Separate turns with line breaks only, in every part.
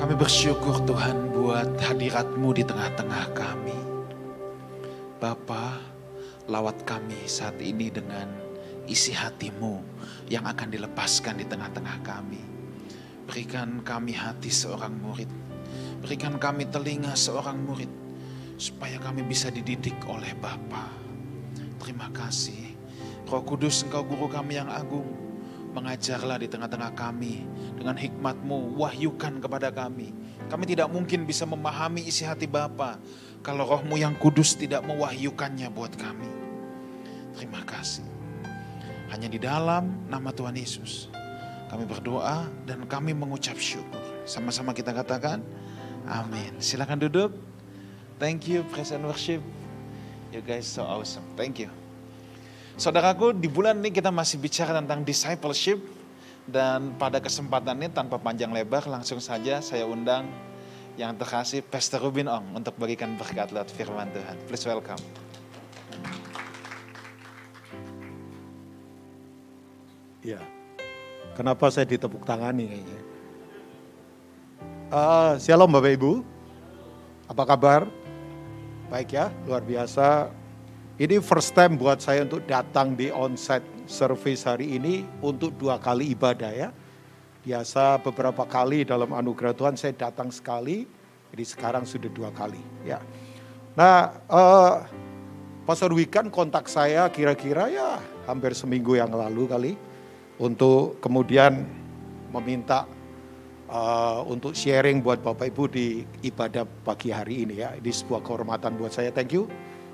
Kami bersyukur Tuhan buat hadiratmu di tengah-tengah kami. Bapa, lawat kami saat ini dengan isi hatimu yang akan dilepaskan di tengah-tengah kami. Berikan kami hati seorang murid. Berikan kami telinga seorang murid. Supaya kami bisa dididik oleh Bapa. Terima kasih. Roh Kudus engkau guru kami yang agung. Mengajarlah di tengah-tengah kami. Dengan hikmatmu wahyukan kepada kami. Kami tidak mungkin bisa memahami isi hati Bapa kalau rohmu yang kudus tidak mewahyukannya buat kami. Terima kasih. Hanya di dalam nama Tuhan Yesus kami berdoa dan kami mengucap syukur. Sama-sama kita katakan amin. Silakan duduk. Thank you praise and worship. You guys so awesome. Thank you. Saudaraku, di bulan ini kita masih bicara tentang discipleship dan pada kesempatan ini tanpa panjang lebar langsung saja saya undang yang terkasih Pastor Rubin Ong untuk bagikan berkat lewat firman Tuhan. Please welcome.
Ya, kenapa saya ditepuk tangani kayaknya? Uh, shalom Bapak Ibu, apa kabar? Baik ya, luar biasa. Ini first time buat saya untuk datang di onsite service hari ini untuk dua kali ibadah ya. Biasa beberapa kali dalam anugerah Tuhan saya datang sekali, jadi sekarang sudah dua kali ya. Nah, uh, Pastor Wikan kontak saya kira-kira ya hampir seminggu yang lalu kali untuk kemudian meminta uh, untuk sharing buat Bapak Ibu di ibadah pagi hari ini ya. Ini sebuah kehormatan buat saya. Thank you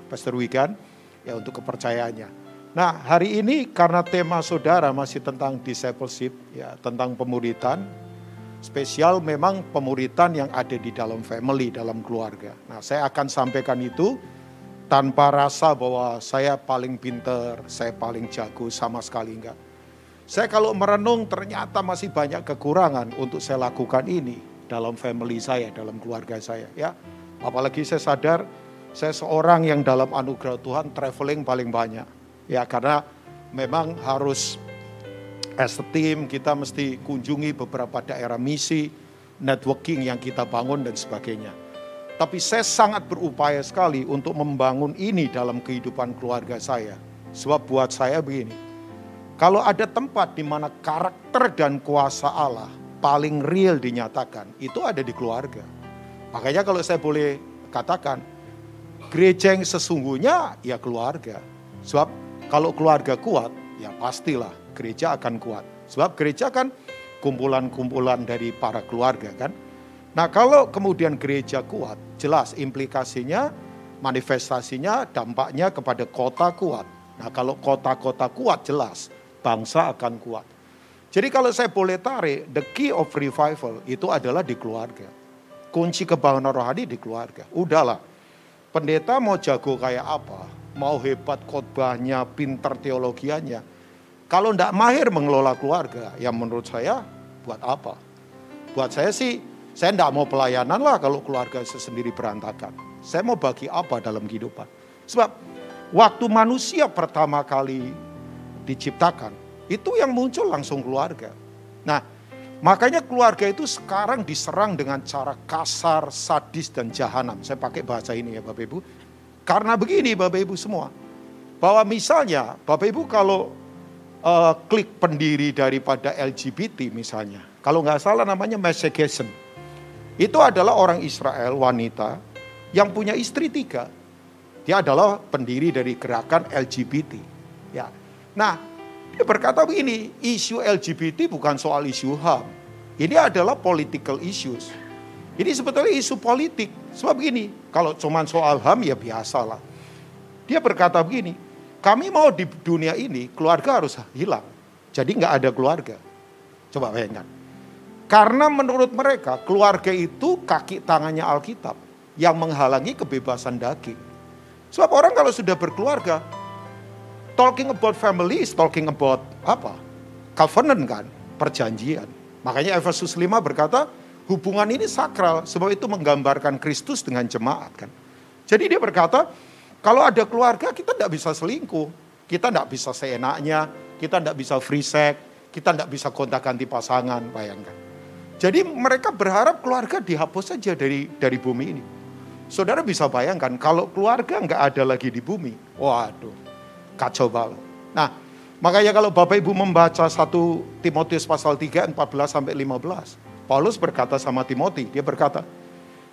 Pastor Wikan ya untuk kepercayaannya. Nah, hari ini karena tema saudara masih tentang discipleship, ya, tentang pemuritan, spesial memang pemuritan yang ada di dalam family, dalam keluarga. Nah, saya akan sampaikan itu tanpa rasa bahwa saya paling pinter, saya paling jago, sama sekali enggak. Saya kalau merenung ternyata masih banyak kekurangan untuk saya lakukan ini dalam family saya, dalam keluarga saya. ya. Apalagi saya sadar saya seorang yang dalam anugerah Tuhan traveling paling banyak Ya karena memang harus as a team kita mesti kunjungi beberapa daerah misi, networking yang kita bangun dan sebagainya. Tapi saya sangat berupaya sekali untuk membangun ini dalam kehidupan keluarga saya. Sebab buat saya begini, kalau ada tempat di mana karakter dan kuasa Allah paling real dinyatakan, itu ada di keluarga. Makanya kalau saya boleh katakan, gereja yang sesungguhnya ya keluarga. Sebab kalau keluarga kuat, ya pastilah gereja akan kuat. Sebab gereja kan kumpulan-kumpulan dari para keluarga kan. Nah kalau kemudian gereja kuat, jelas implikasinya, manifestasinya, dampaknya kepada kota kuat. Nah kalau kota-kota kuat jelas bangsa akan kuat. Jadi kalau saya boleh tarik, the key of revival itu adalah di keluarga. Kunci kebangunan rohani di keluarga. Udahlah, pendeta mau jago kayak apa, mau hebat khotbahnya, pinter teologianya. Kalau tidak mahir mengelola keluarga, ya menurut saya buat apa? Buat saya sih, saya tidak mau pelayanan lah kalau keluarga saya sendiri berantakan. Saya mau bagi apa dalam kehidupan? Sebab waktu manusia pertama kali diciptakan, itu yang muncul langsung keluarga. Nah, makanya keluarga itu sekarang diserang dengan cara kasar, sadis, dan jahanam. Saya pakai bahasa ini ya Bapak Ibu karena begini Bapak Ibu semua, bahwa misalnya Bapak Ibu kalau uh, klik pendiri daripada LGBT misalnya, kalau nggak salah namanya Messegesson, itu adalah orang Israel wanita yang punya istri tiga. Dia adalah pendiri dari gerakan LGBT. Ya, nah dia berkata begini, isu LGBT bukan soal isu HAM, ini adalah political issues. Ini sebetulnya isu politik. Sebab begini, kalau cuma soal HAM ya biasalah. Dia berkata begini, kami mau di dunia ini keluarga harus hilang. Jadi nggak ada keluarga. Coba bayangkan. Karena menurut mereka keluarga itu kaki tangannya Alkitab yang menghalangi kebebasan daging. Sebab orang kalau sudah berkeluarga, talking about family is talking about apa? Covenant kan, perjanjian. Makanya Efesus 5 berkata, hubungan ini sakral sebab itu menggambarkan Kristus dengan jemaat kan. Jadi dia berkata, kalau ada keluarga kita tidak bisa selingkuh, kita tidak bisa seenaknya, kita tidak bisa free sex, kita tidak bisa kontak ganti pasangan, bayangkan. Jadi mereka berharap keluarga dihapus saja dari dari bumi ini. Saudara bisa bayangkan kalau keluarga nggak ada lagi di bumi, waduh, kacau banget. Nah, makanya kalau Bapak Ibu membaca satu Timotius pasal 3, 14 sampai 15, Paulus berkata sama Timothy, dia berkata,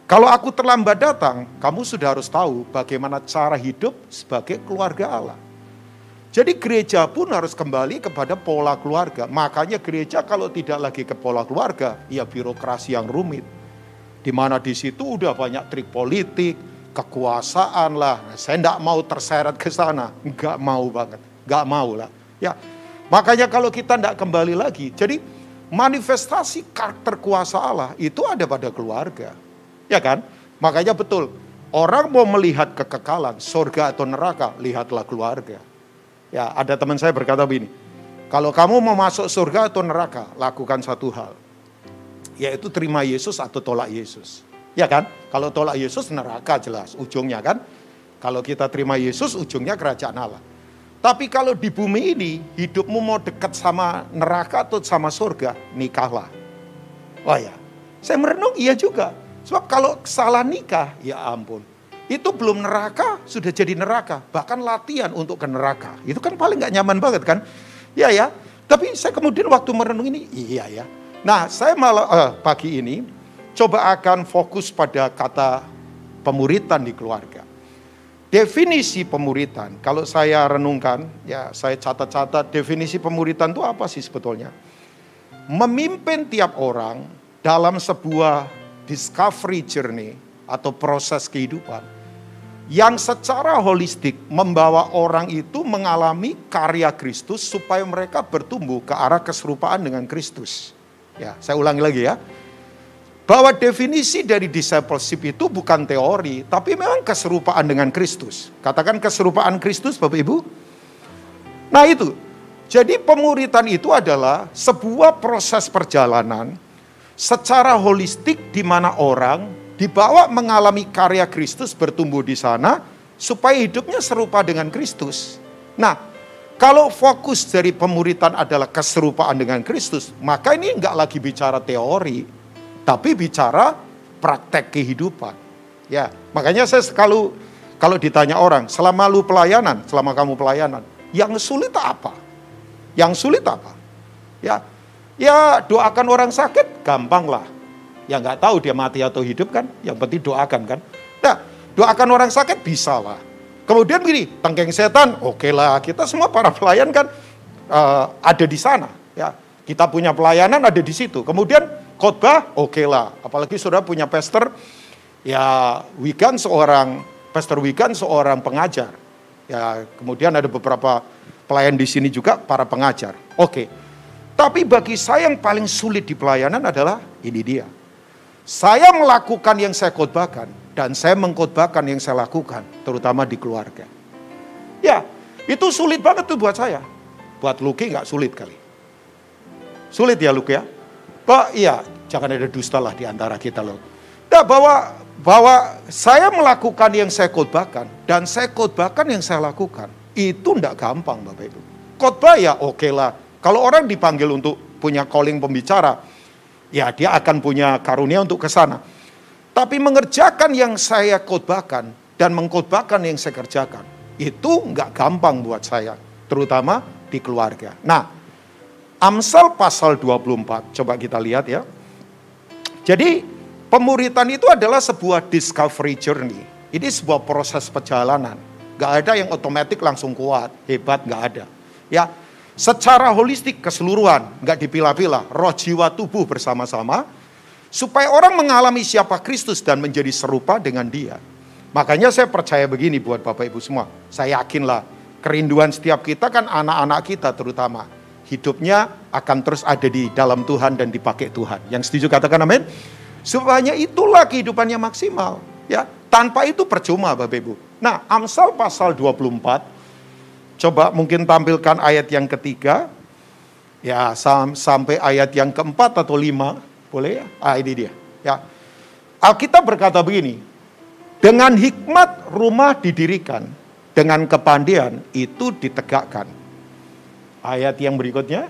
kalau aku terlambat datang, kamu sudah harus tahu bagaimana cara hidup sebagai keluarga Allah. Jadi gereja pun harus kembali kepada pola keluarga. Makanya gereja kalau tidak lagi ke pola keluarga, ya birokrasi yang rumit. Di mana di situ udah banyak trik politik, kekuasaan lah. Saya tidak mau terseret ke sana, nggak mau banget, nggak mau lah. Ya, makanya kalau kita tidak kembali lagi, jadi manifestasi karakter kuasa Allah itu ada pada keluarga, ya kan? Makanya betul, orang mau melihat kekekalan, surga atau neraka, lihatlah keluarga. Ya, ada teman saya berkata begini, kalau kamu mau masuk surga atau neraka, lakukan satu hal. Yaitu terima Yesus atau tolak Yesus. Ya kan? Kalau tolak Yesus neraka jelas ujungnya kan. Kalau kita terima Yesus ujungnya kerajaan Allah. Tapi kalau di bumi ini hidupmu mau dekat sama neraka atau sama surga, nikahlah. Oh ya, saya merenung iya juga. Sebab kalau salah nikah, ya ampun itu belum neraka, sudah jadi neraka. Bahkan latihan untuk ke neraka. Itu kan paling nggak nyaman banget kan? Iya ya. Tapi saya kemudian waktu merenung ini, iya ya. Nah saya malah uh, pagi ini coba akan fokus pada kata pemuritan di keluarga. Definisi pemuritan, kalau saya renungkan, ya saya catat-catat definisi pemuritan itu apa sih sebetulnya? Memimpin tiap orang dalam sebuah discovery journey atau proses kehidupan yang secara holistik membawa orang itu mengalami karya Kristus supaya mereka bertumbuh ke arah keserupaan dengan Kristus. Ya, saya ulangi lagi ya. Bahwa definisi dari discipleship itu bukan teori, tapi memang keserupaan dengan Kristus. Katakan keserupaan Kristus Bapak Ibu. Nah itu, jadi pemuritan itu adalah sebuah proses perjalanan secara holistik di mana orang dibawa mengalami karya Kristus bertumbuh di sana supaya hidupnya serupa dengan Kristus. Nah, kalau fokus dari pemuritan adalah keserupaan dengan Kristus, maka ini enggak lagi bicara teori, tapi bicara praktek kehidupan. Ya, makanya saya kalau kalau ditanya orang, selama lu pelayanan, selama kamu pelayanan, yang sulit apa? Yang sulit apa? Ya, ya doakan orang sakit, gampang lah Ya nggak tahu dia mati atau hidup kan, yang penting doakan kan. Nah, doakan orang sakit bisa lah. Kemudian begini, tengkeng setan, oke okay lah. Kita semua para pelayan kan uh, ada di sana. Ya, kita punya pelayanan ada di situ. Kemudian khotbah, oke okay lah. Apalagi sudah punya pastor, ya Wigan seorang pastor Wigan seorang pengajar. Ya, kemudian ada beberapa pelayan di sini juga para pengajar. Oke. Okay. Tapi bagi saya yang paling sulit di pelayanan adalah ini dia saya melakukan yang saya khotbahkan dan saya mengkhotbahkan yang saya lakukan, terutama di keluarga. Ya, itu sulit banget tuh buat saya. Buat Luki nggak sulit kali. Sulit ya Luki ya? Pak, iya, jangan ada dusta lah di antara kita loh. Nah, bahwa bahwa saya melakukan yang saya khotbahkan dan saya khotbahkan yang saya lakukan itu tidak gampang Bapak Ibu. Khotbah ya oke okay lah. Kalau orang dipanggil untuk punya calling pembicara, ya dia akan punya karunia untuk ke sana. Tapi mengerjakan yang saya khotbahkan dan mengkhotbahkan yang saya kerjakan, itu nggak gampang buat saya, terutama di keluarga. Nah, Amsal pasal 24, coba kita lihat ya. Jadi pemuritan itu adalah sebuah discovery journey. Ini sebuah proses perjalanan. Gak ada yang otomatis langsung kuat, hebat, gak ada. Ya, secara holistik keseluruhan, nggak dipilah-pilah, roh jiwa tubuh bersama-sama, supaya orang mengalami siapa Kristus dan menjadi serupa dengan dia. Makanya saya percaya begini buat Bapak Ibu semua, saya yakinlah kerinduan setiap kita kan anak-anak kita terutama, hidupnya akan terus ada di dalam Tuhan dan dipakai Tuhan. Yang setuju katakan amin? Supaya itulah kehidupannya maksimal. Ya, tanpa itu percuma Bapak Ibu. Nah, Amsal pasal 24 Coba mungkin tampilkan ayat yang ketiga. Ya, sam sampai ayat yang keempat atau lima. Boleh ya? Ah, ini dia. Ya. Alkitab berkata begini. Dengan hikmat rumah didirikan. Dengan kepandaian itu ditegakkan. Ayat yang berikutnya.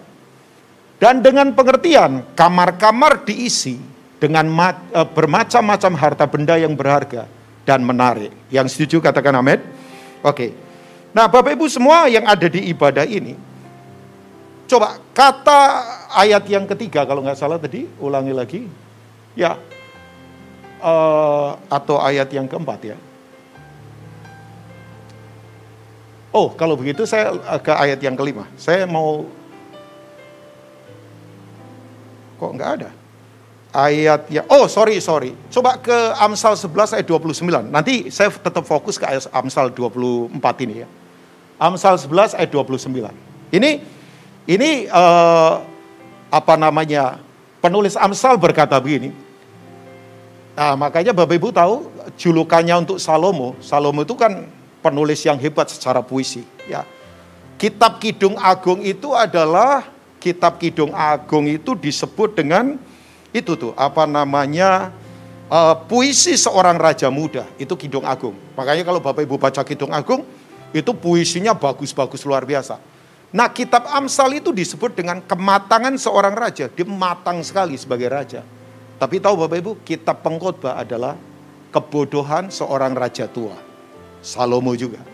Dan dengan pengertian kamar-kamar diisi dengan uh, bermacam-macam harta benda yang berharga dan menarik. Yang setuju katakan amin. Oke. Nah, Bapak Ibu semua yang ada di ibadah ini, coba kata ayat yang ketiga kalau nggak salah tadi, ulangi lagi. Ya, uh, atau ayat yang keempat ya. Oh, kalau begitu saya ke ayat yang kelima. Saya mau kok nggak ada? Ayat ya, oh sorry, sorry. Coba ke Amsal 11 ayat 29. Nanti saya tetap fokus ke ayat Amsal 24 ini ya. Amsal 11 ayat 29. Ini ini uh, apa namanya? Penulis Amsal berkata begini, Nah, makanya Bapak Ibu tahu julukannya untuk Salomo. Salomo itu kan penulis yang hebat secara puisi, ya. Kitab Kidung Agung itu adalah kitab Kidung Agung itu disebut dengan itu tuh apa namanya uh, puisi seorang raja muda itu Kidung Agung. Makanya kalau Bapak Ibu baca Kidung Agung itu puisinya bagus-bagus luar biasa. Nah, kitab Amsal itu disebut dengan kematangan seorang raja. Dia matang sekali sebagai raja. Tapi tahu Bapak Ibu, kitab pengkhotbah adalah kebodohan seorang raja tua. Salomo juga.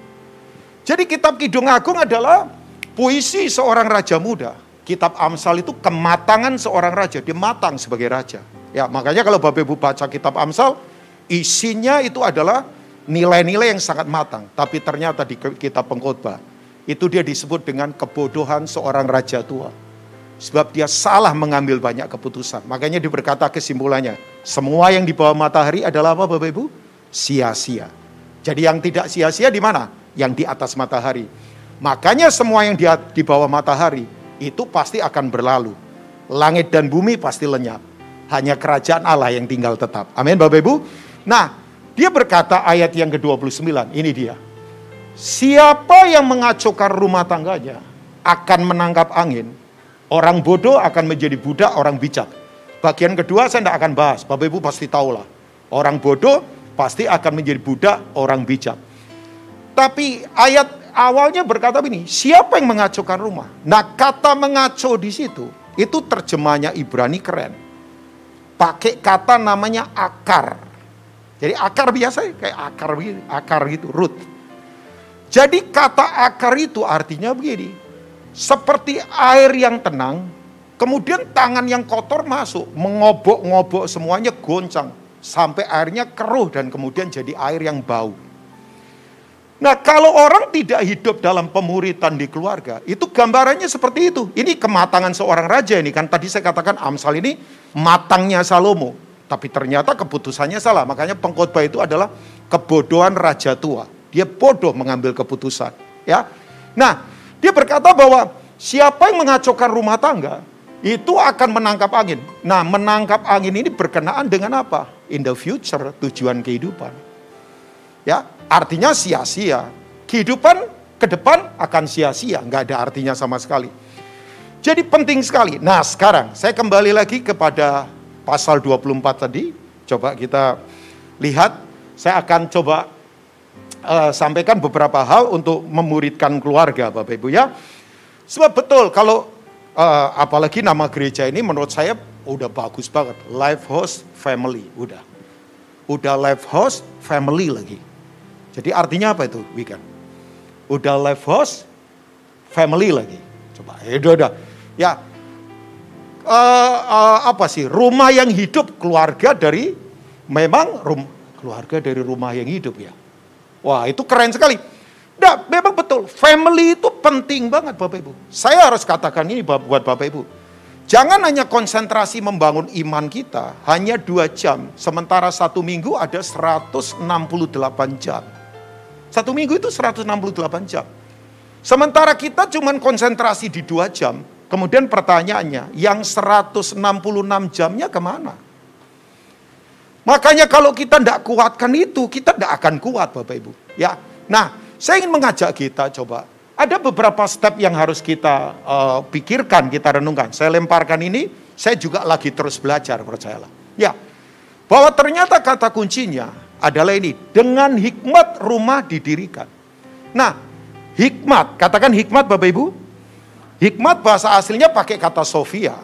Jadi kitab Kidung Agung adalah puisi seorang raja muda. Kitab Amsal itu kematangan seorang raja, dia matang sebagai raja. Ya, makanya kalau Bapak Ibu baca kitab Amsal, isinya itu adalah nilai-nilai yang sangat matang. Tapi ternyata di kitab pengkhotbah itu dia disebut dengan kebodohan seorang raja tua. Sebab dia salah mengambil banyak keputusan. Makanya dia berkata kesimpulannya, semua yang di bawah matahari adalah apa Bapak Ibu? Sia-sia. Jadi yang tidak sia-sia di mana? Yang di atas matahari. Makanya semua yang di, di bawah matahari itu pasti akan berlalu. Langit dan bumi pasti lenyap. Hanya kerajaan Allah yang tinggal tetap. Amin Bapak Ibu. Nah, dia berkata ayat yang ke-29, ini dia. Siapa yang mengacaukan rumah tangganya akan menangkap angin Orang bodoh akan menjadi budak orang bijak. Bagian kedua saya tidak akan bahas. Bapak Ibu pasti tahu lah. Orang bodoh pasti akan menjadi budak orang bijak. Tapi ayat awalnya berkata begini, siapa yang mengacaukan rumah? Nah kata mengacau di situ, itu terjemahnya Ibrani keren. Pakai kata namanya akar. Jadi akar biasa kayak akar begini, akar gitu, root. Jadi kata akar itu artinya begini, seperti air yang tenang, kemudian tangan yang kotor masuk, mengobok-ngobok semuanya goncang, sampai airnya keruh dan kemudian jadi air yang bau. Nah kalau orang tidak hidup dalam pemuritan di keluarga, itu gambarannya seperti itu. Ini kematangan seorang raja ini kan tadi saya katakan Amsal ini matangnya Salomo. Tapi ternyata keputusannya salah. Makanya pengkhotbah itu adalah kebodohan raja tua. Dia bodoh mengambil keputusan. Ya, Nah dia berkata bahwa siapa yang mengacaukan rumah tangga itu akan menangkap angin. Nah, menangkap angin ini berkenaan dengan apa? In the future, tujuan kehidupan. Ya, artinya sia-sia. Kehidupan ke depan akan sia-sia, nggak ada artinya sama sekali. Jadi penting sekali. Nah, sekarang saya kembali lagi kepada pasal 24 tadi. Coba kita lihat. Saya akan coba uh, sampaikan beberapa hal untuk memuridkan keluarga Bapak Ibu ya. Sebab betul kalau uh, apalagi nama gereja ini menurut saya udah bagus banget. Life Host Family, udah. Udah Life Host Family lagi. Jadi artinya apa itu weekend? Udah Life Host Family lagi. Coba, ya udah, udah. Ya, uh, uh, apa sih? Rumah yang hidup, keluarga dari memang rum, keluarga dari rumah yang hidup ya. Wah itu keren sekali. Nah, memang betul, family itu penting banget Bapak Ibu. Saya harus katakan ini buat Bapak Ibu. Jangan hanya konsentrasi membangun iman kita, hanya dua jam. Sementara satu minggu ada 168 jam. Satu minggu itu 168 jam. Sementara kita cuma konsentrasi di dua jam, kemudian pertanyaannya, yang 166 jamnya ke mana? Makanya kalau kita tidak kuatkan itu, kita tidak akan kuat Bapak Ibu. Ya, Nah, saya ingin mengajak kita coba. Ada beberapa step yang harus kita uh, pikirkan, kita renungkan. Saya lemparkan ini, saya juga lagi terus belajar, percayalah. Ya, bahwa ternyata kata kuncinya adalah ini, dengan hikmat rumah didirikan. Nah, hikmat, katakan hikmat Bapak Ibu. Hikmat bahasa aslinya pakai kata Sofia.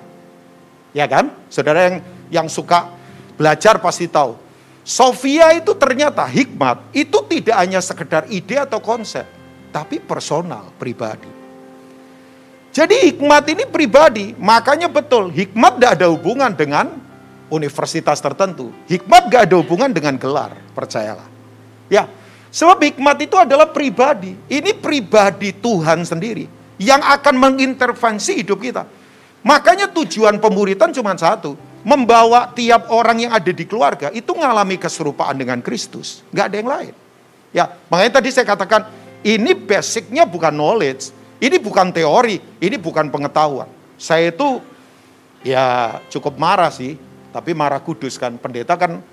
Ya kan? Saudara yang yang suka belajar pasti tahu. Sofia itu ternyata hikmat itu tidak hanya sekedar ide atau konsep, tapi personal, pribadi. Jadi hikmat ini pribadi, makanya betul hikmat tidak ada hubungan dengan universitas tertentu. Hikmat gak ada hubungan dengan gelar, percayalah. Ya, sebab hikmat itu adalah pribadi. Ini pribadi Tuhan sendiri yang akan mengintervensi hidup kita. Makanya tujuan pemuritan cuma satu, membawa tiap orang yang ada di keluarga itu mengalami keserupaan dengan Kristus, nggak ada yang lain. Ya, makanya tadi saya katakan ini basicnya bukan knowledge, ini bukan teori, ini bukan pengetahuan. Saya itu ya cukup marah sih tapi marah kudus kan. Pendeta kan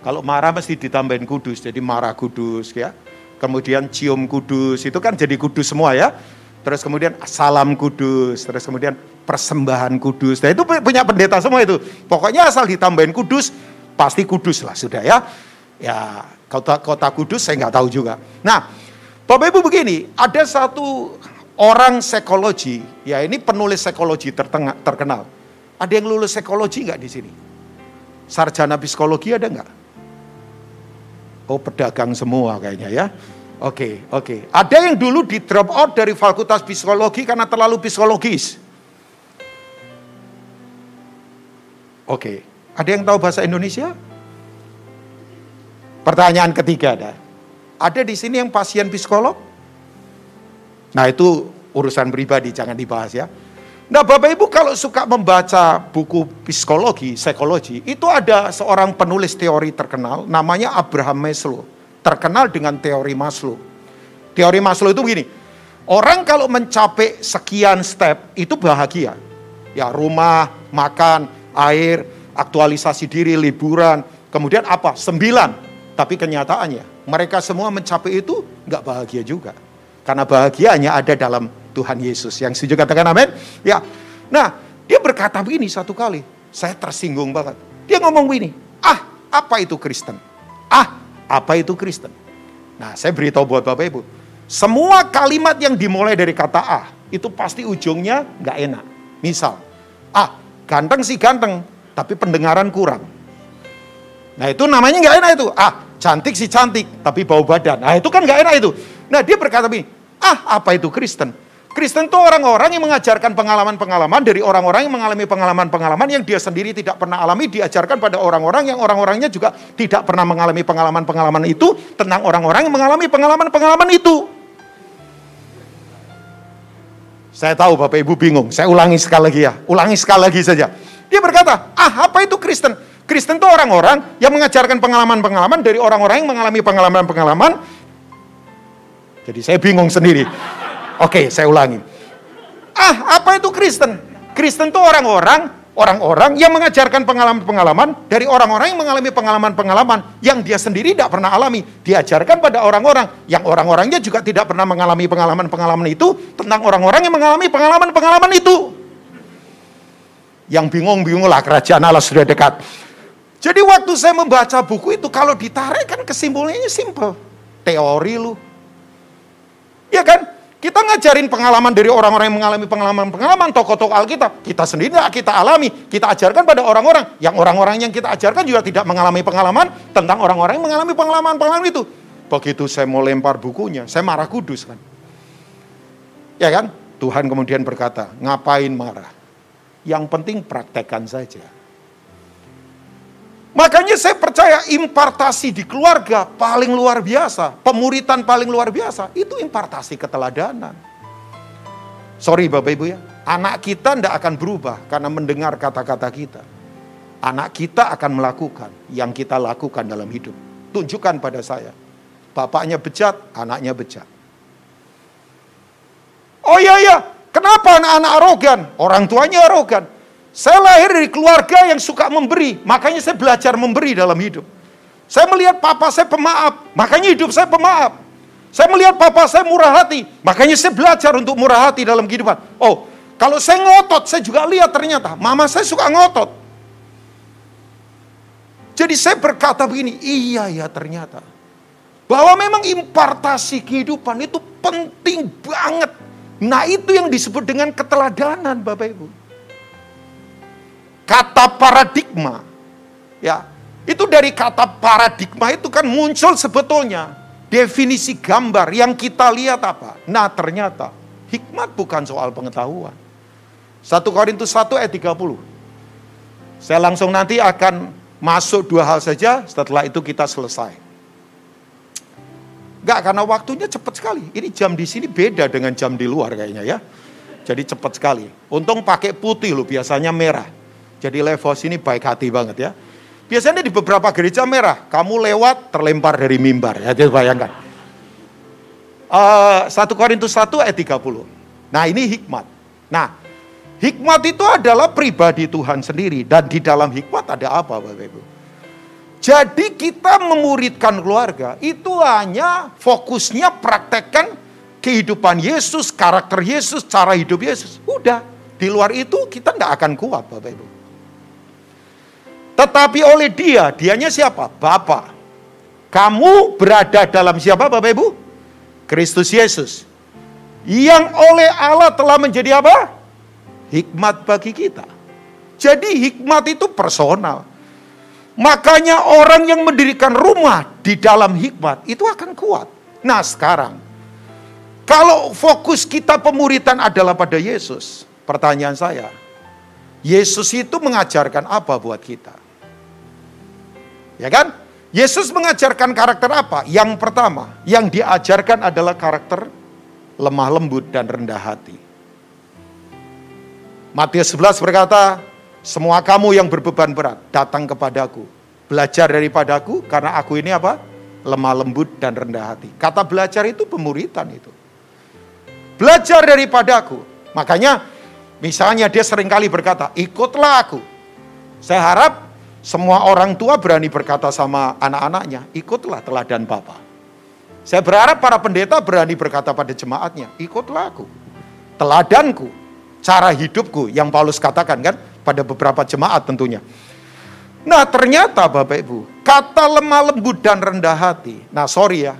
kalau marah mesti ditambahin kudus, jadi marah kudus ya. Kemudian cium kudus, itu kan jadi kudus semua ya. Terus kemudian salam kudus, terus kemudian persembahan kudus. Nah itu punya pendeta semua itu. Pokoknya asal ditambahin kudus, pasti kudus lah sudah ya. Ya kota kota kudus saya nggak tahu juga. Nah, Bapak Ibu begini, ada satu orang psikologi, ya ini penulis psikologi terkenal. Ada yang lulus psikologi nggak di sini? Sarjana psikologi ada nggak? Oh pedagang semua kayaknya ya. Oke, okay, oke. Okay. Ada yang dulu di drop out dari fakultas psikologi karena terlalu psikologis. Oke, okay. ada yang tahu bahasa Indonesia? Pertanyaan ketiga ada. Ada di sini yang pasien psikolog? Nah itu urusan pribadi, jangan dibahas ya. Nah Bapak Ibu kalau suka membaca buku psikologi, psikologi, itu ada seorang penulis teori terkenal namanya Abraham Maslow. Terkenal dengan teori Maslow. Teori Maslow itu begini, orang kalau mencapai sekian step itu bahagia. Ya rumah, makan, air, aktualisasi diri, liburan, kemudian apa? Sembilan. Tapi kenyataannya mereka semua mencapai itu nggak bahagia juga. Karena bahagianya ada dalam Tuhan Yesus. Yang setuju katakan amin? Ya. Nah, dia berkata begini satu kali. Saya tersinggung banget. Dia ngomong begini, ah apa itu Kristen? Ah apa itu Kristen? Nah saya beritahu buat Bapak Ibu. Semua kalimat yang dimulai dari kata ah itu pasti ujungnya nggak enak. Misal, ah ganteng sih ganteng, tapi pendengaran kurang. Nah itu namanya nggak enak itu. Ah cantik sih cantik, tapi bau badan. Nah itu kan nggak enak itu. Nah dia berkata begini, ah apa itu Kristen? Kristen itu orang-orang yang mengajarkan pengalaman-pengalaman dari orang-orang yang mengalami pengalaman-pengalaman yang dia sendiri tidak pernah alami, diajarkan pada orang-orang yang orang-orangnya juga tidak pernah mengalami pengalaman-pengalaman itu tentang orang-orang yang mengalami pengalaman-pengalaman itu. Saya tahu Bapak Ibu bingung, saya ulangi sekali lagi ya, ulangi sekali lagi saja. Dia berkata, ah apa itu Kristen? Kristen itu orang-orang yang mengajarkan pengalaman-pengalaman dari orang-orang yang mengalami pengalaman-pengalaman. Jadi saya bingung sendiri. Oke, saya ulangi. Ah, apa itu Kristen? Kristen itu orang-orang orang-orang yang mengajarkan pengalaman-pengalaman dari orang-orang yang mengalami pengalaman-pengalaman yang dia sendiri tidak pernah alami. Diajarkan pada orang-orang yang orang-orangnya juga tidak pernah mengalami pengalaman-pengalaman itu tentang orang-orang yang mengalami pengalaman-pengalaman itu. Yang bingung-bingunglah kerajaan Allah sudah dekat. Jadi waktu saya membaca buku itu kalau ditarik kan kesimpulannya simple. Teori lu. Ya kan? Kita ngajarin pengalaman dari orang-orang yang mengalami pengalaman-pengalaman, tokoh-tokoh Alkitab. Kita sendiri tidak kita alami, kita ajarkan pada orang-orang. Yang orang-orang yang kita ajarkan juga tidak mengalami pengalaman tentang orang-orang yang mengalami pengalaman-pengalaman itu. Begitu saya mau lempar bukunya, saya marah kudus kan. Ya kan? Tuhan kemudian berkata, ngapain marah? Yang penting praktekkan saja. Makanya saya percaya impartasi di keluarga paling luar biasa. Pemuritan paling luar biasa. Itu impartasi keteladanan. Sorry Bapak Ibu ya. Anak kita tidak akan berubah karena mendengar kata-kata kita. Anak kita akan melakukan yang kita lakukan dalam hidup. Tunjukkan pada saya. Bapaknya bejat, anaknya bejat. Oh iya iya, kenapa anak-anak arogan? Orang tuanya arogan. Saya lahir dari keluarga yang suka memberi, makanya saya belajar memberi dalam hidup. Saya melihat papa saya pemaaf, makanya hidup saya pemaaf. Saya melihat papa saya murah hati, makanya saya belajar untuk murah hati dalam kehidupan. Oh, kalau saya ngotot, saya juga lihat ternyata mama saya suka ngotot. Jadi saya berkata begini, iya ya ternyata. Bahwa memang impartasi kehidupan itu penting banget Nah itu yang disebut dengan keteladanan Bapak Ibu. Kata paradigma, ya itu dari kata paradigma itu kan muncul sebetulnya definisi gambar yang kita lihat apa? Nah ternyata hikmat bukan soal pengetahuan. 1 Korintus 1 ayat 30. Saya langsung nanti akan masuk dua hal saja, setelah itu kita selesai. Enggak, karena waktunya cepat sekali. Ini jam di sini beda dengan jam di luar kayaknya ya. Jadi cepat sekali. Untung pakai putih loh, biasanya merah. Jadi level sini baik hati banget ya. Biasanya di beberapa gereja merah, kamu lewat terlempar dari mimbar. Ya, jadi bayangkan. Uh, 1 Korintus 1 ayat 30. Nah ini hikmat. Nah hikmat itu adalah pribadi Tuhan sendiri. Dan di dalam hikmat ada apa Bapak Ibu? Jadi kita memuridkan keluarga itu hanya fokusnya praktekkan kehidupan Yesus, karakter Yesus, cara hidup Yesus. Udah, di luar itu kita nggak akan kuat Bapak Ibu. Tetapi oleh dia, dianya siapa? Bapa. Kamu berada dalam siapa Bapak Ibu? Kristus Yesus. Yang oleh Allah telah menjadi apa? Hikmat bagi kita. Jadi hikmat itu personal. Makanya orang yang mendirikan rumah di dalam hikmat itu akan kuat. Nah sekarang, kalau fokus kita pemuritan adalah pada Yesus, pertanyaan saya, Yesus itu mengajarkan apa buat kita? Ya kan? Yesus mengajarkan karakter apa? Yang pertama, yang diajarkan adalah karakter lemah lembut dan rendah hati. Matius 11 berkata, semua kamu yang berbeban berat, datang kepadaku. Belajar daripadaku, karena aku ini apa? Lemah lembut dan rendah hati. Kata belajar itu pemuritan itu. Belajar daripadaku. Makanya, misalnya dia sering kali berkata, ikutlah aku. Saya harap semua orang tua berani berkata sama anak-anaknya, ikutlah teladan Papa. Saya berharap para pendeta berani berkata pada jemaatnya, ikutlah aku. Teladanku, cara hidupku yang Paulus katakan kan pada beberapa jemaat tentunya. Nah ternyata Bapak Ibu, kata lemah lembut dan rendah hati. Nah sorry ya,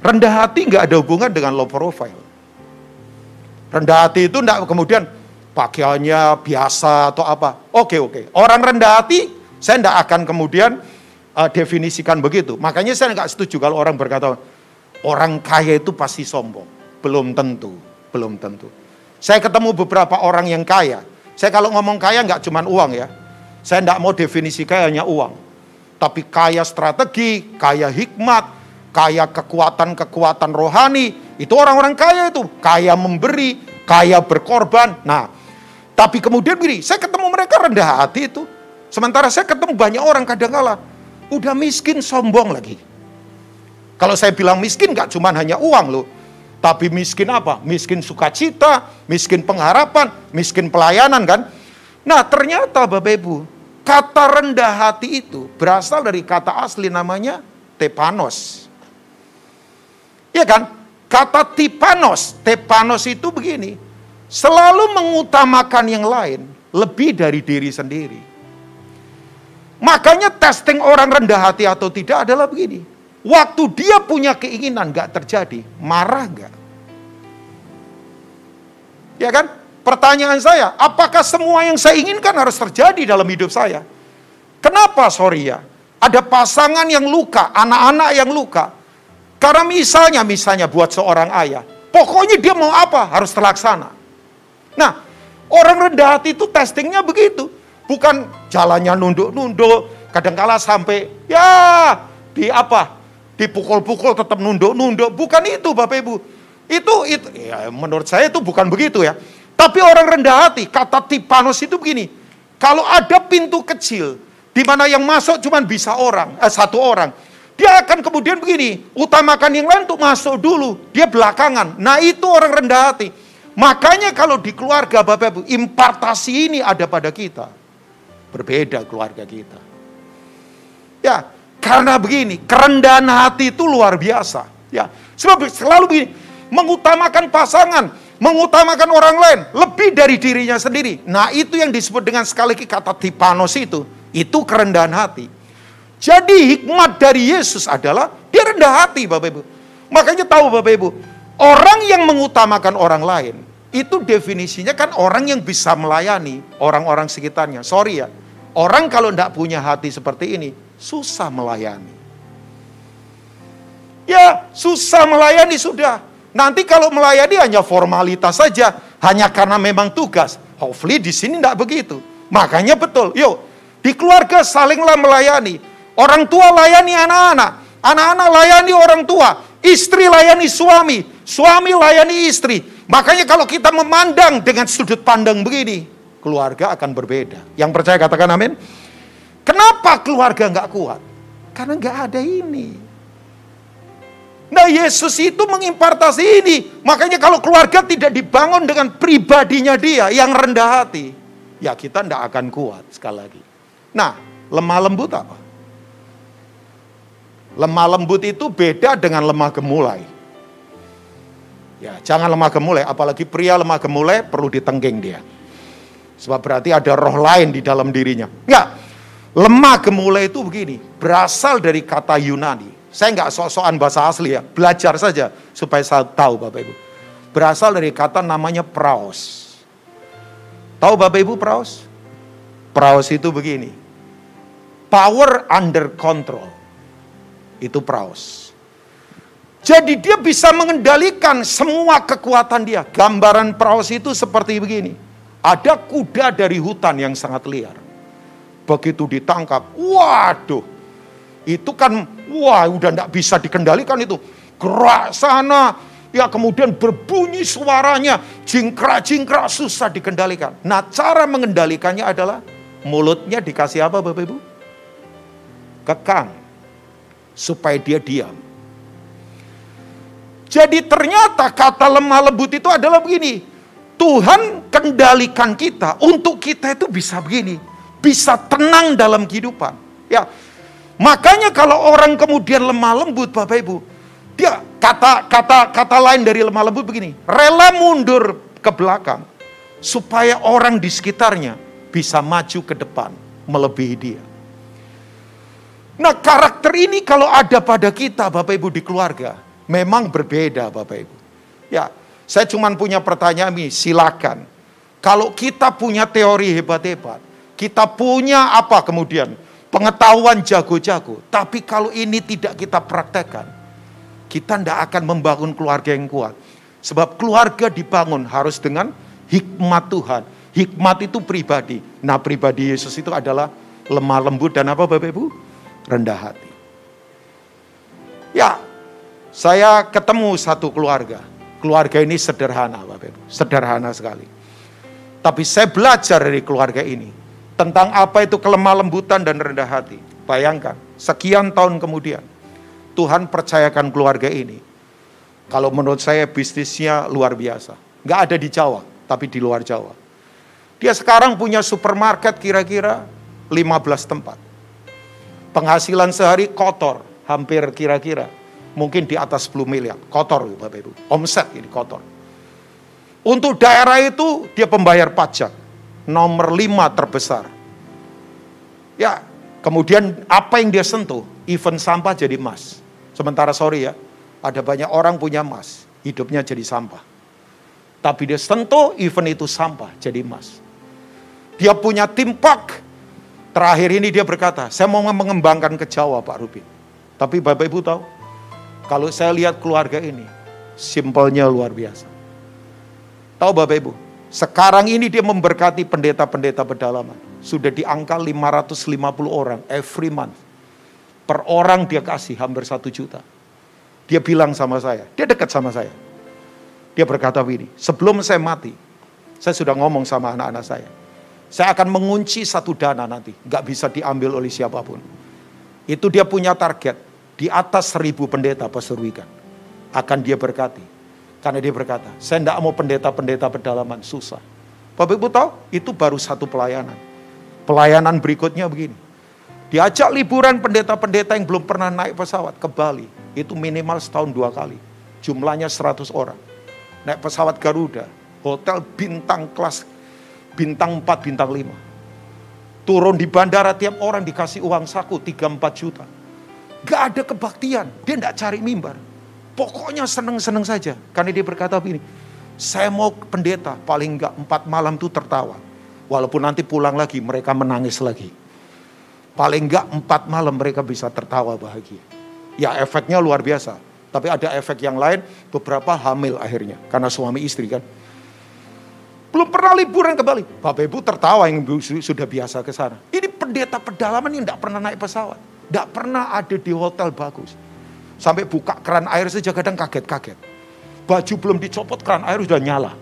rendah hati nggak ada hubungan dengan low profile. Rendah hati itu enggak kemudian pakaiannya biasa atau apa. Oke oke, orang rendah hati saya tidak akan kemudian uh, definisikan begitu. Makanya saya nggak setuju kalau orang berkata orang kaya itu pasti sombong. Belum tentu, belum tentu. Saya ketemu beberapa orang yang kaya. Saya kalau ngomong kaya nggak cuma uang ya. Saya tidak mau definisi kaya hanya uang. Tapi kaya strategi, kaya hikmat, kaya kekuatan-kekuatan rohani. Itu orang-orang kaya itu. Kaya memberi, kaya berkorban. Nah, tapi kemudian begini, saya ketemu mereka rendah hati itu. Sementara saya ketemu banyak orang kadang kala udah miskin sombong lagi. Kalau saya bilang miskin gak cuma hanya uang loh. Tapi miskin apa? Miskin sukacita, miskin pengharapan, miskin pelayanan kan. Nah ternyata Bapak Ibu, kata rendah hati itu berasal dari kata asli namanya tepanos. Iya kan? Kata tipanos, tepanos itu begini. Selalu mengutamakan yang lain lebih dari diri sendiri. Makanya testing orang rendah hati atau tidak adalah begini. Waktu dia punya keinginan gak terjadi, marah gak? Ya kan? Pertanyaan saya, apakah semua yang saya inginkan harus terjadi dalam hidup saya? Kenapa sorry ya? Ada pasangan yang luka, anak-anak yang luka. Karena misalnya, misalnya buat seorang ayah, pokoknya dia mau apa harus terlaksana. Nah, orang rendah hati itu testingnya begitu. Bukan jalannya nunduk-nunduk, kadangkala sampai ya di apa? Dipukul-pukul tetap nunduk-nunduk. Bukan itu Bapak Ibu. Itu itu ya menurut saya itu bukan begitu ya. Tapi orang rendah hati, kata Tipanos itu begini. Kalau ada pintu kecil di mana yang masuk cuma bisa orang, eh, satu orang. Dia akan kemudian begini, utamakan yang lain untuk masuk dulu. Dia belakangan. Nah itu orang rendah hati. Makanya kalau di keluarga Bapak Ibu, impartasi ini ada pada kita. Berbeda keluarga kita. Ya, karena begini, kerendahan hati itu luar biasa. Ya, sebab selalu begini, mengutamakan pasangan, mengutamakan orang lain lebih dari dirinya sendiri. Nah, itu yang disebut dengan sekali lagi kata tipanos itu, itu kerendahan hati. Jadi hikmat dari Yesus adalah dia rendah hati Bapak Ibu. Makanya tahu Bapak Ibu, Orang yang mengutamakan orang lain, itu definisinya kan orang yang bisa melayani orang-orang sekitarnya. Sorry ya, orang kalau tidak punya hati seperti ini, susah melayani. Ya, susah melayani sudah. Nanti kalau melayani hanya formalitas saja, hanya karena memang tugas. Hopefully di sini tidak begitu. Makanya betul, yuk di keluarga salinglah melayani. Orang tua layani anak-anak, anak-anak layani orang tua, istri layani suami, suami layani istri. Makanya kalau kita memandang dengan sudut pandang begini, keluarga akan berbeda. Yang percaya katakan amin. Kenapa keluarga nggak kuat? Karena nggak ada ini. Nah Yesus itu mengimpartasi ini. Makanya kalau keluarga tidak dibangun dengan pribadinya dia yang rendah hati. Ya kita tidak akan kuat sekali lagi. Nah lemah lembut apa? Lemah lembut itu beda dengan lemah gemulai. Ya jangan lemah gemulai. Apalagi pria lemah gemulai perlu ditengking dia. Sebab berarti ada roh lain di dalam dirinya. Enggak. Lemah gemulai itu begini. Berasal dari kata Yunani saya nggak sok-sokan bahasa asli ya, belajar saja supaya saya tahu Bapak Ibu. Berasal dari kata namanya praos. Tahu Bapak Ibu praos? Praos itu begini. Power under control. Itu praos. Jadi dia bisa mengendalikan semua kekuatan dia. Gambaran praos itu seperti begini. Ada kuda dari hutan yang sangat liar. Begitu ditangkap, waduh, itu kan wah udah tidak bisa dikendalikan itu. Gerak sana, ya kemudian berbunyi suaranya, jingkrak-jingkrak susah dikendalikan. Nah cara mengendalikannya adalah mulutnya dikasih apa Bapak Ibu? Kekang, supaya dia diam. Jadi ternyata kata lemah lembut itu adalah begini. Tuhan kendalikan kita untuk kita itu bisa begini. Bisa tenang dalam kehidupan. Ya, Makanya kalau orang kemudian lemah lembut Bapak Ibu, dia kata kata kata lain dari lemah lembut begini, rela mundur ke belakang supaya orang di sekitarnya bisa maju ke depan melebihi dia. Nah karakter ini kalau ada pada kita Bapak Ibu di keluarga, memang berbeda Bapak Ibu. Ya, saya cuma punya pertanyaan ini, silakan. Kalau kita punya teori hebat-hebat, kita punya apa kemudian? pengetahuan jago-jago. Tapi kalau ini tidak kita praktekkan, kita tidak akan membangun keluarga yang kuat. Sebab keluarga dibangun harus dengan hikmat Tuhan. Hikmat itu pribadi. Nah pribadi Yesus itu adalah lemah lembut dan apa Bapak Ibu? Rendah hati. Ya, saya ketemu satu keluarga. Keluarga ini sederhana Bapak Ibu. Sederhana sekali. Tapi saya belajar dari keluarga ini tentang apa itu kelemah lembutan dan rendah hati. Bayangkan, sekian tahun kemudian, Tuhan percayakan keluarga ini. Kalau menurut saya bisnisnya luar biasa. Nggak ada di Jawa, tapi di luar Jawa. Dia sekarang punya supermarket kira-kira 15 tempat. Penghasilan sehari kotor, hampir kira-kira. Mungkin di atas 10 miliar. Kotor Bapak Ibu. Omset ini kotor. Untuk daerah itu dia pembayar pajak nomor lima terbesar. Ya, kemudian apa yang dia sentuh? Event sampah jadi emas. Sementara sorry ya, ada banyak orang punya emas, hidupnya jadi sampah. Tapi dia sentuh event itu sampah jadi emas. Dia punya tim pak. Terakhir ini dia berkata, saya mau mengembangkan ke Jawa Pak Rubin. Tapi Bapak Ibu tahu, kalau saya lihat keluarga ini, simpelnya luar biasa. Tahu Bapak Ibu, sekarang ini dia memberkati pendeta-pendeta pedalaman. Sudah di angka 550 orang every month. Per orang dia kasih hampir satu juta. Dia bilang sama saya, dia dekat sama saya. Dia berkata begini, sebelum saya mati, saya sudah ngomong sama anak-anak saya. Saya akan mengunci satu dana nanti, nggak bisa diambil oleh siapa pun. Itu dia punya target, di atas seribu pendeta Pastor. Akan dia berkati karena dia berkata, saya tidak mau pendeta-pendeta pedalaman, susah. Bapak Ibu tahu, itu baru satu pelayanan. Pelayanan berikutnya begini. Diajak liburan pendeta-pendeta yang belum pernah naik pesawat ke Bali. Itu minimal setahun dua kali. Jumlahnya 100 orang. Naik pesawat Garuda. Hotel bintang kelas bintang 4, bintang 5. Turun di bandara tiap orang dikasih uang saku 3-4 juta. Gak ada kebaktian. Dia tidak cari mimbar Pokoknya seneng-seneng saja. Karena dia berkata begini, saya mau pendeta paling enggak empat malam itu tertawa. Walaupun nanti pulang lagi mereka menangis lagi. Paling enggak empat malam mereka bisa tertawa bahagia. Ya efeknya luar biasa. Tapi ada efek yang lain, beberapa hamil akhirnya. Karena suami istri kan. Belum pernah liburan ke Bali. Bapak Ibu tertawa yang sudah biasa ke sana. Ini pendeta pedalaman yang tidak pernah naik pesawat. Tidak pernah ada di hotel bagus. Sampai buka keran air saja kadang kaget-kaget. Baju belum dicopot, keran air sudah nyala.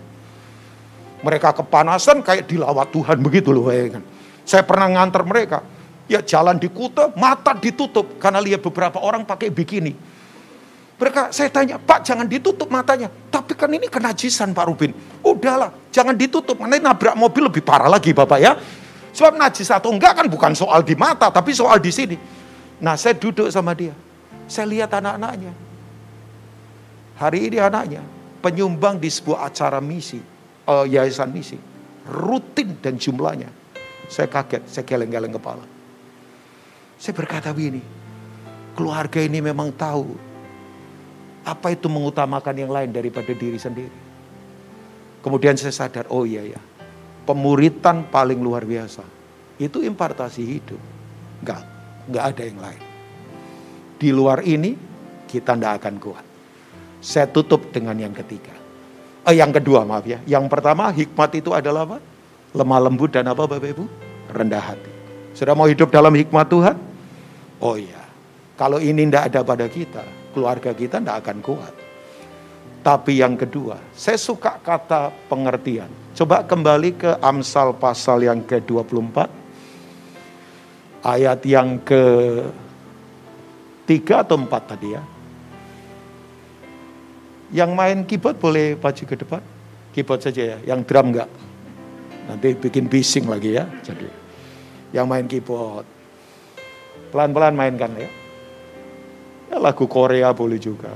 Mereka kepanasan kayak dilawat Tuhan begitu loh. Kan. Saya pernah ngantar mereka. Ya jalan di Kuta, mata ditutup. Karena lihat beberapa orang pakai bikini mereka saya tanya, Pak jangan ditutup matanya. Tapi kan ini kenajisan Pak Rubin. Udahlah, jangan ditutup. Nanti nabrak mobil lebih parah lagi Bapak ya. Sebab najis atau enggak kan bukan soal di mata, tapi soal di sini. Nah saya duduk sama dia. Saya lihat anak-anaknya. Hari ini anaknya penyumbang di sebuah acara misi, uh, yayasan misi. Rutin dan jumlahnya. Saya kaget, saya geleng-geleng kepala. Saya berkata begini, keluarga ini memang tahu apa itu mengutamakan yang lain daripada diri sendiri? Kemudian saya sadar, oh iya ya, pemuritan paling luar biasa. Itu impartasi hidup. Enggak, enggak ada yang lain. Di luar ini, kita tidak akan kuat. Saya tutup dengan yang ketiga. Eh, yang kedua maaf ya. Yang pertama hikmat itu adalah apa? Lemah lembut dan apa Bapak Ibu? Rendah hati. Sudah mau hidup dalam hikmat Tuhan? Oh iya. Kalau ini tidak ada pada kita, keluarga kita tidak akan kuat. Tapi yang kedua, saya suka kata pengertian. Coba kembali ke Amsal pasal yang ke-24. Ayat yang ke 3 atau 4 tadi ya. Yang main keyboard boleh maju ke depan. Keyboard saja ya, yang drum enggak. Nanti bikin bising lagi ya. Jadi yang main keyboard. Pelan-pelan mainkan ya. Ya, lagu Korea boleh juga.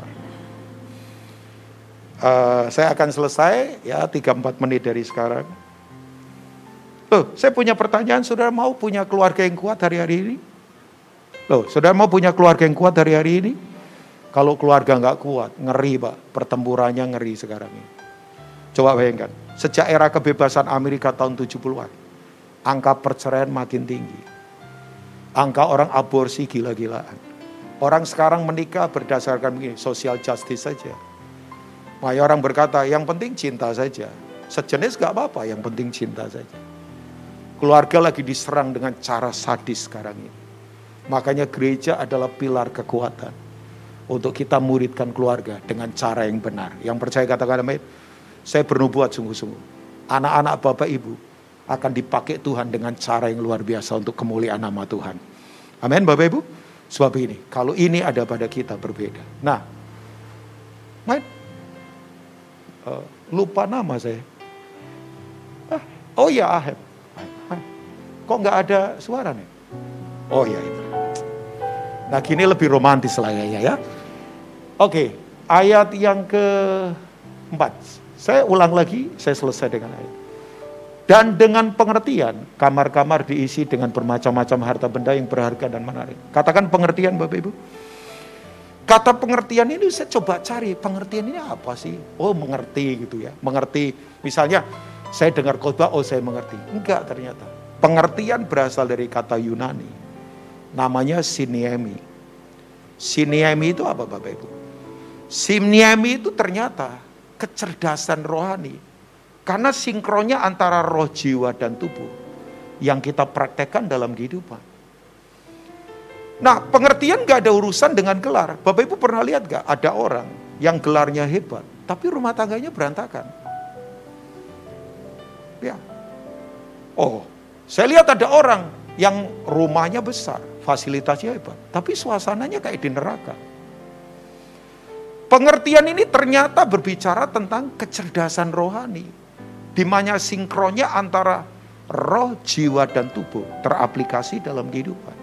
Uh, saya akan selesai ya 3-4 menit dari sekarang. Loh, saya punya pertanyaan, saudara mau punya keluarga yang kuat hari-hari ini? Loh, saudara mau punya keluarga yang kuat hari-hari ini? Kalau keluarga nggak kuat, ngeri pak, pertempurannya ngeri sekarang ini. Coba bayangkan, sejak era kebebasan Amerika tahun 70-an, angka perceraian makin tinggi. Angka orang aborsi gila-gilaan Orang sekarang menikah berdasarkan begini, social justice saja. Banyak orang berkata, yang penting cinta saja. Sejenis gak apa-apa, yang penting cinta saja. Keluarga lagi diserang dengan cara sadis sekarang ini. Makanya gereja adalah pilar kekuatan. Untuk kita muridkan keluarga dengan cara yang benar. Yang percaya katakan amin. Saya bernubuat sungguh-sungguh. Anak-anak bapak ibu akan dipakai Tuhan dengan cara yang luar biasa untuk kemuliaan nama Tuhan. Amin bapak ibu. Sebab ini, kalau ini ada pada kita berbeda. Nah, main, uh, lupa nama saya. Ah, oh ya Aheb. Kok nggak ada suara nih? Oh ya itu. Nah gini lebih romantis lah ya ya. Oke, ayat yang keempat. Saya ulang lagi, saya selesai dengan ayat. Dan dengan pengertian, kamar-kamar diisi dengan bermacam-macam harta benda yang berharga dan menarik. Katakan pengertian Bapak Ibu. Kata pengertian ini saya coba cari, pengertian ini apa sih? Oh mengerti gitu ya, mengerti. Misalnya saya dengar khotbah, oh saya mengerti. Enggak ternyata. Pengertian berasal dari kata Yunani. Namanya siniemi. Siniemi itu apa Bapak Ibu? Siniemi itu ternyata kecerdasan rohani karena sinkronnya antara roh, jiwa, dan tubuh yang kita praktekkan dalam kehidupan. Nah, pengertian gak ada urusan dengan gelar. Bapak Ibu pernah lihat gak ada orang yang gelarnya hebat, tapi rumah tangganya berantakan. Ya. Oh, saya lihat ada orang yang rumahnya besar, fasilitasnya hebat, tapi suasananya kayak di neraka. Pengertian ini ternyata berbicara tentang kecerdasan rohani di mana sinkronnya antara roh, jiwa, dan tubuh teraplikasi dalam kehidupan.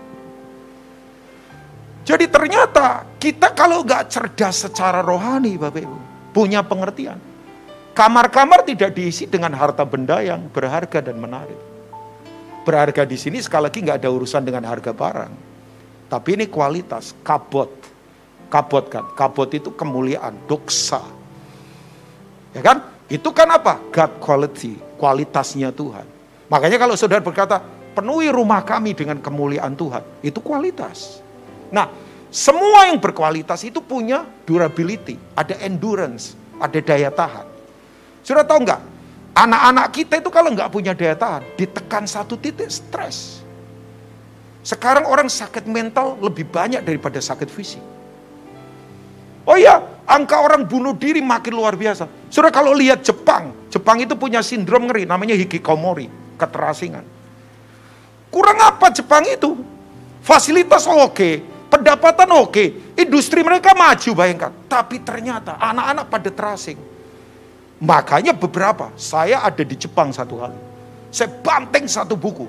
Jadi ternyata kita kalau nggak cerdas secara rohani Bapak Ibu, punya pengertian. Kamar-kamar tidak diisi dengan harta benda yang berharga dan menarik. Berharga di sini sekali lagi nggak ada urusan dengan harga barang. Tapi ini kualitas, kabot, Kabot kan, kabot itu kemuliaan, doksa. Ya kan? Itu kan apa? God quality, kualitasnya Tuhan. Makanya kalau saudara berkata, penuhi rumah kami dengan kemuliaan Tuhan, itu kualitas. Nah, semua yang berkualitas itu punya durability, ada endurance, ada daya tahan. Sudah tahu nggak? Anak-anak kita itu kalau nggak punya daya tahan, ditekan satu titik stres. Sekarang orang sakit mental lebih banyak daripada sakit fisik. Oh iya, angka orang bunuh diri makin luar biasa. Sudah kalau lihat Jepang, Jepang itu punya sindrom ngeri, namanya hikikomori, keterasingan. Kurang apa Jepang itu? Fasilitas oke, pendapatan oke, industri mereka maju bayangkan. Tapi ternyata anak-anak pada terasing. Makanya beberapa, saya ada di Jepang satu kali. Saya banting satu buku.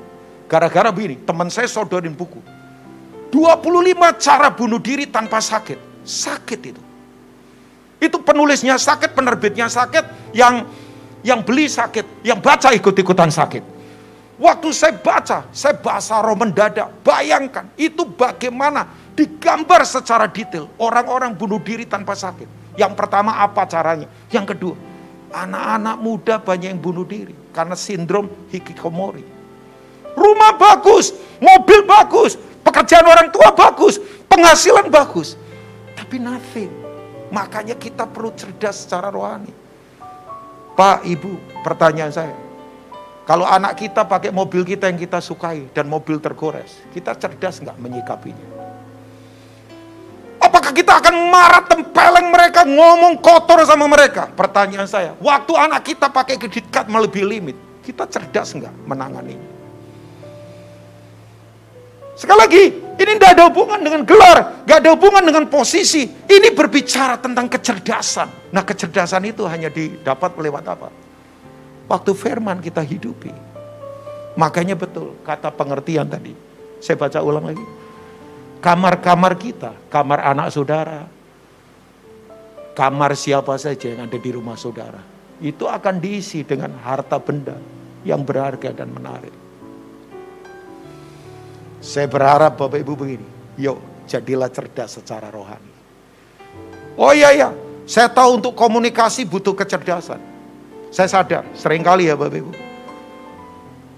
Gara-gara begini, teman saya sodorin buku. 25 cara bunuh diri tanpa sakit. Sakit itu. Itu penulisnya sakit, penerbitnya sakit, yang yang beli sakit, yang baca ikut-ikutan sakit. Waktu saya baca, saya bahasa roh mendadak. Bayangkan, itu bagaimana digambar secara detail. Orang-orang bunuh diri tanpa sakit. Yang pertama apa caranya? Yang kedua, anak-anak muda banyak yang bunuh diri. Karena sindrom hikikomori. Rumah bagus, mobil bagus, pekerjaan orang tua bagus, penghasilan bagus. Tapi nothing Makanya kita perlu cerdas secara rohani. Pak, Ibu, pertanyaan saya. Kalau anak kita pakai mobil kita yang kita sukai dan mobil tergores, kita cerdas nggak menyikapinya? Apakah kita akan marah tempeleng mereka, ngomong kotor sama mereka? Pertanyaan saya, waktu anak kita pakai kredit card melebihi limit, kita cerdas nggak menanganinya? Sekali lagi, ini tidak ada hubungan dengan gelar, tidak ada hubungan dengan posisi. Ini berbicara tentang kecerdasan. Nah kecerdasan itu hanya didapat lewat apa? Waktu firman kita hidupi. Makanya betul kata pengertian tadi. Saya baca ulang lagi. Kamar-kamar kita, kamar anak saudara, kamar siapa saja yang ada di rumah saudara. Itu akan diisi dengan harta benda yang berharga dan menarik. Saya berharap Bapak Ibu begini, yuk jadilah cerdas secara rohani. Oh iya iya, saya tahu untuk komunikasi butuh kecerdasan. Saya sadar, sering kali ya Bapak Ibu.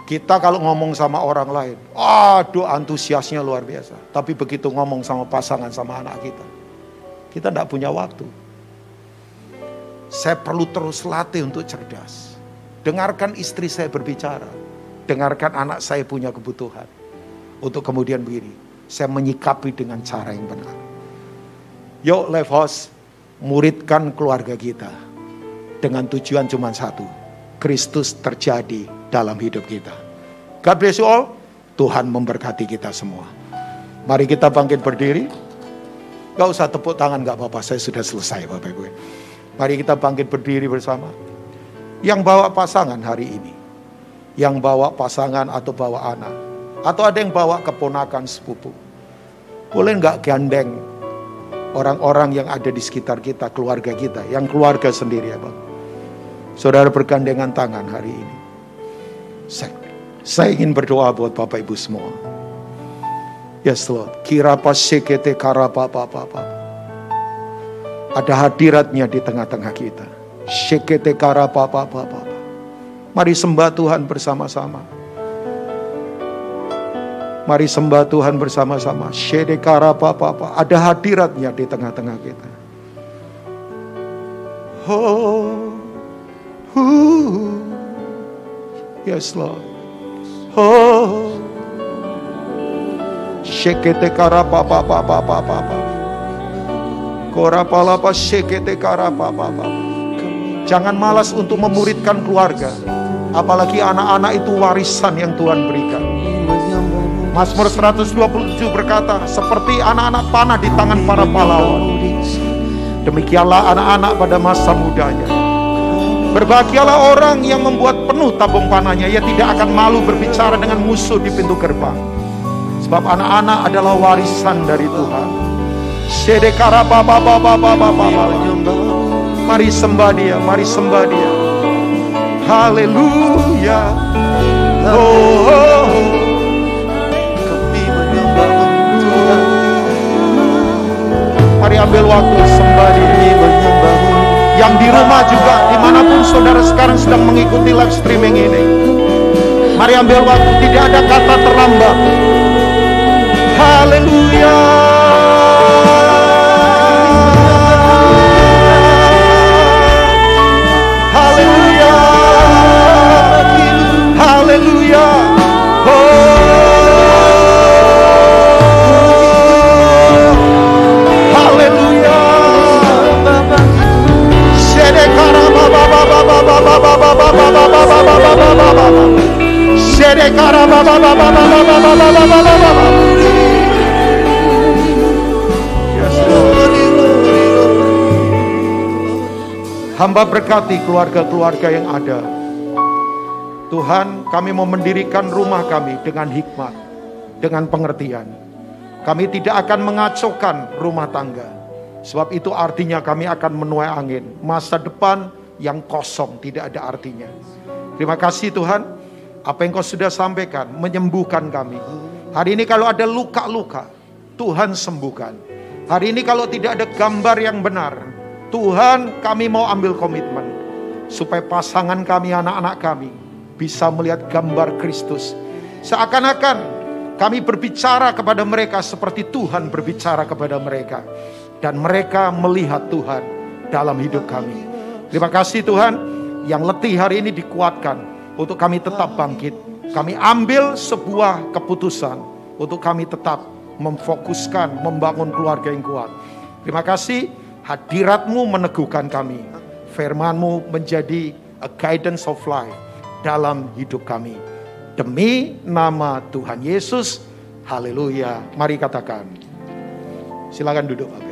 Kita kalau ngomong sama orang lain, aduh antusiasnya luar biasa. Tapi begitu ngomong sama pasangan sama anak kita, kita tidak punya waktu. Saya perlu terus latih untuk cerdas. Dengarkan istri saya berbicara. Dengarkan anak saya punya kebutuhan untuk kemudian begini, saya menyikapi dengan cara yang benar. Yuk life house, muridkan keluarga kita dengan tujuan cuma satu. Kristus terjadi dalam hidup kita. God bless you all. Tuhan memberkati kita semua. Mari kita bangkit berdiri. Gak usah tepuk tangan, gak apa-apa. Saya sudah selesai Bapak Ibu. Mari kita bangkit berdiri bersama. Yang bawa pasangan hari ini. Yang bawa pasangan atau bawa anak atau ada yang bawa keponakan sepupu. Boleh nggak gandeng orang-orang yang ada di sekitar kita, keluarga kita, yang keluarga sendiri ya Bang. Saudara bergandengan tangan hari ini. Saya, saya ingin berdoa buat Bapak Ibu semua. Yes Lord, kira pas sekete karapa papa papa. Ada hadiratnya di tengah-tengah kita. Sekete karapa papa papa. Mari sembah Tuhan bersama-sama. Mari sembah Tuhan bersama-sama. Shedekara papa Ada hadiratnya di tengah-tengah kita. Oh, uh, yes Lord. Oh, shekete kara papa papa papa Kora palapa shekete kara papa Jangan malas untuk memuridkan keluarga. Apalagi anak-anak itu warisan yang Tuhan berikan. Mazmur 127 berkata, seperti anak-anak panah di tangan para pahlawan. Demikianlah anak-anak pada masa mudanya. Berbahagialah orang yang membuat penuh tabung panahnya. Ia tidak akan malu berbicara dengan musuh di pintu gerbang. Sebab anak-anak adalah warisan dari Tuhan. Mari sembah dia, mari sembah dia. Haleluya. Oh, oh, oh. ambil waktu sembah diri menyembahmu. Yang di rumah juga, di mana pun saudara sekarang sedang mengikuti live streaming ini. Mari ambil waktu, tidak ada kata terlambat. Haleluya. Hamba berkati keluarga-keluarga yang ada. Tuhan, kami mau mendirikan rumah kami dengan hikmat, dengan pengertian. Kami tidak akan mengacaukan rumah tangga. Sebab itu artinya kami akan menuai angin. Masa depan yang kosong tidak ada artinya. Terima kasih Tuhan. Apa yang kau sudah sampaikan menyembuhkan kami. Hari ini kalau ada luka-luka, Tuhan sembuhkan. Hari ini kalau tidak ada gambar yang benar, Tuhan kami mau ambil komitmen. Supaya pasangan kami, anak-anak kami bisa melihat gambar Kristus. Seakan-akan kami berbicara kepada mereka seperti Tuhan berbicara kepada mereka. Dan mereka melihat Tuhan dalam hidup kami. Terima kasih Tuhan yang letih hari ini dikuatkan untuk kami tetap bangkit. Kami ambil sebuah keputusan untuk kami tetap memfokuskan membangun keluarga yang kuat. Terima kasih hadiratmu meneguhkan kami. Firmanmu menjadi a guidance of life dalam hidup kami. Demi nama Tuhan Yesus, haleluya. Mari katakan. Silakan duduk. Bapak.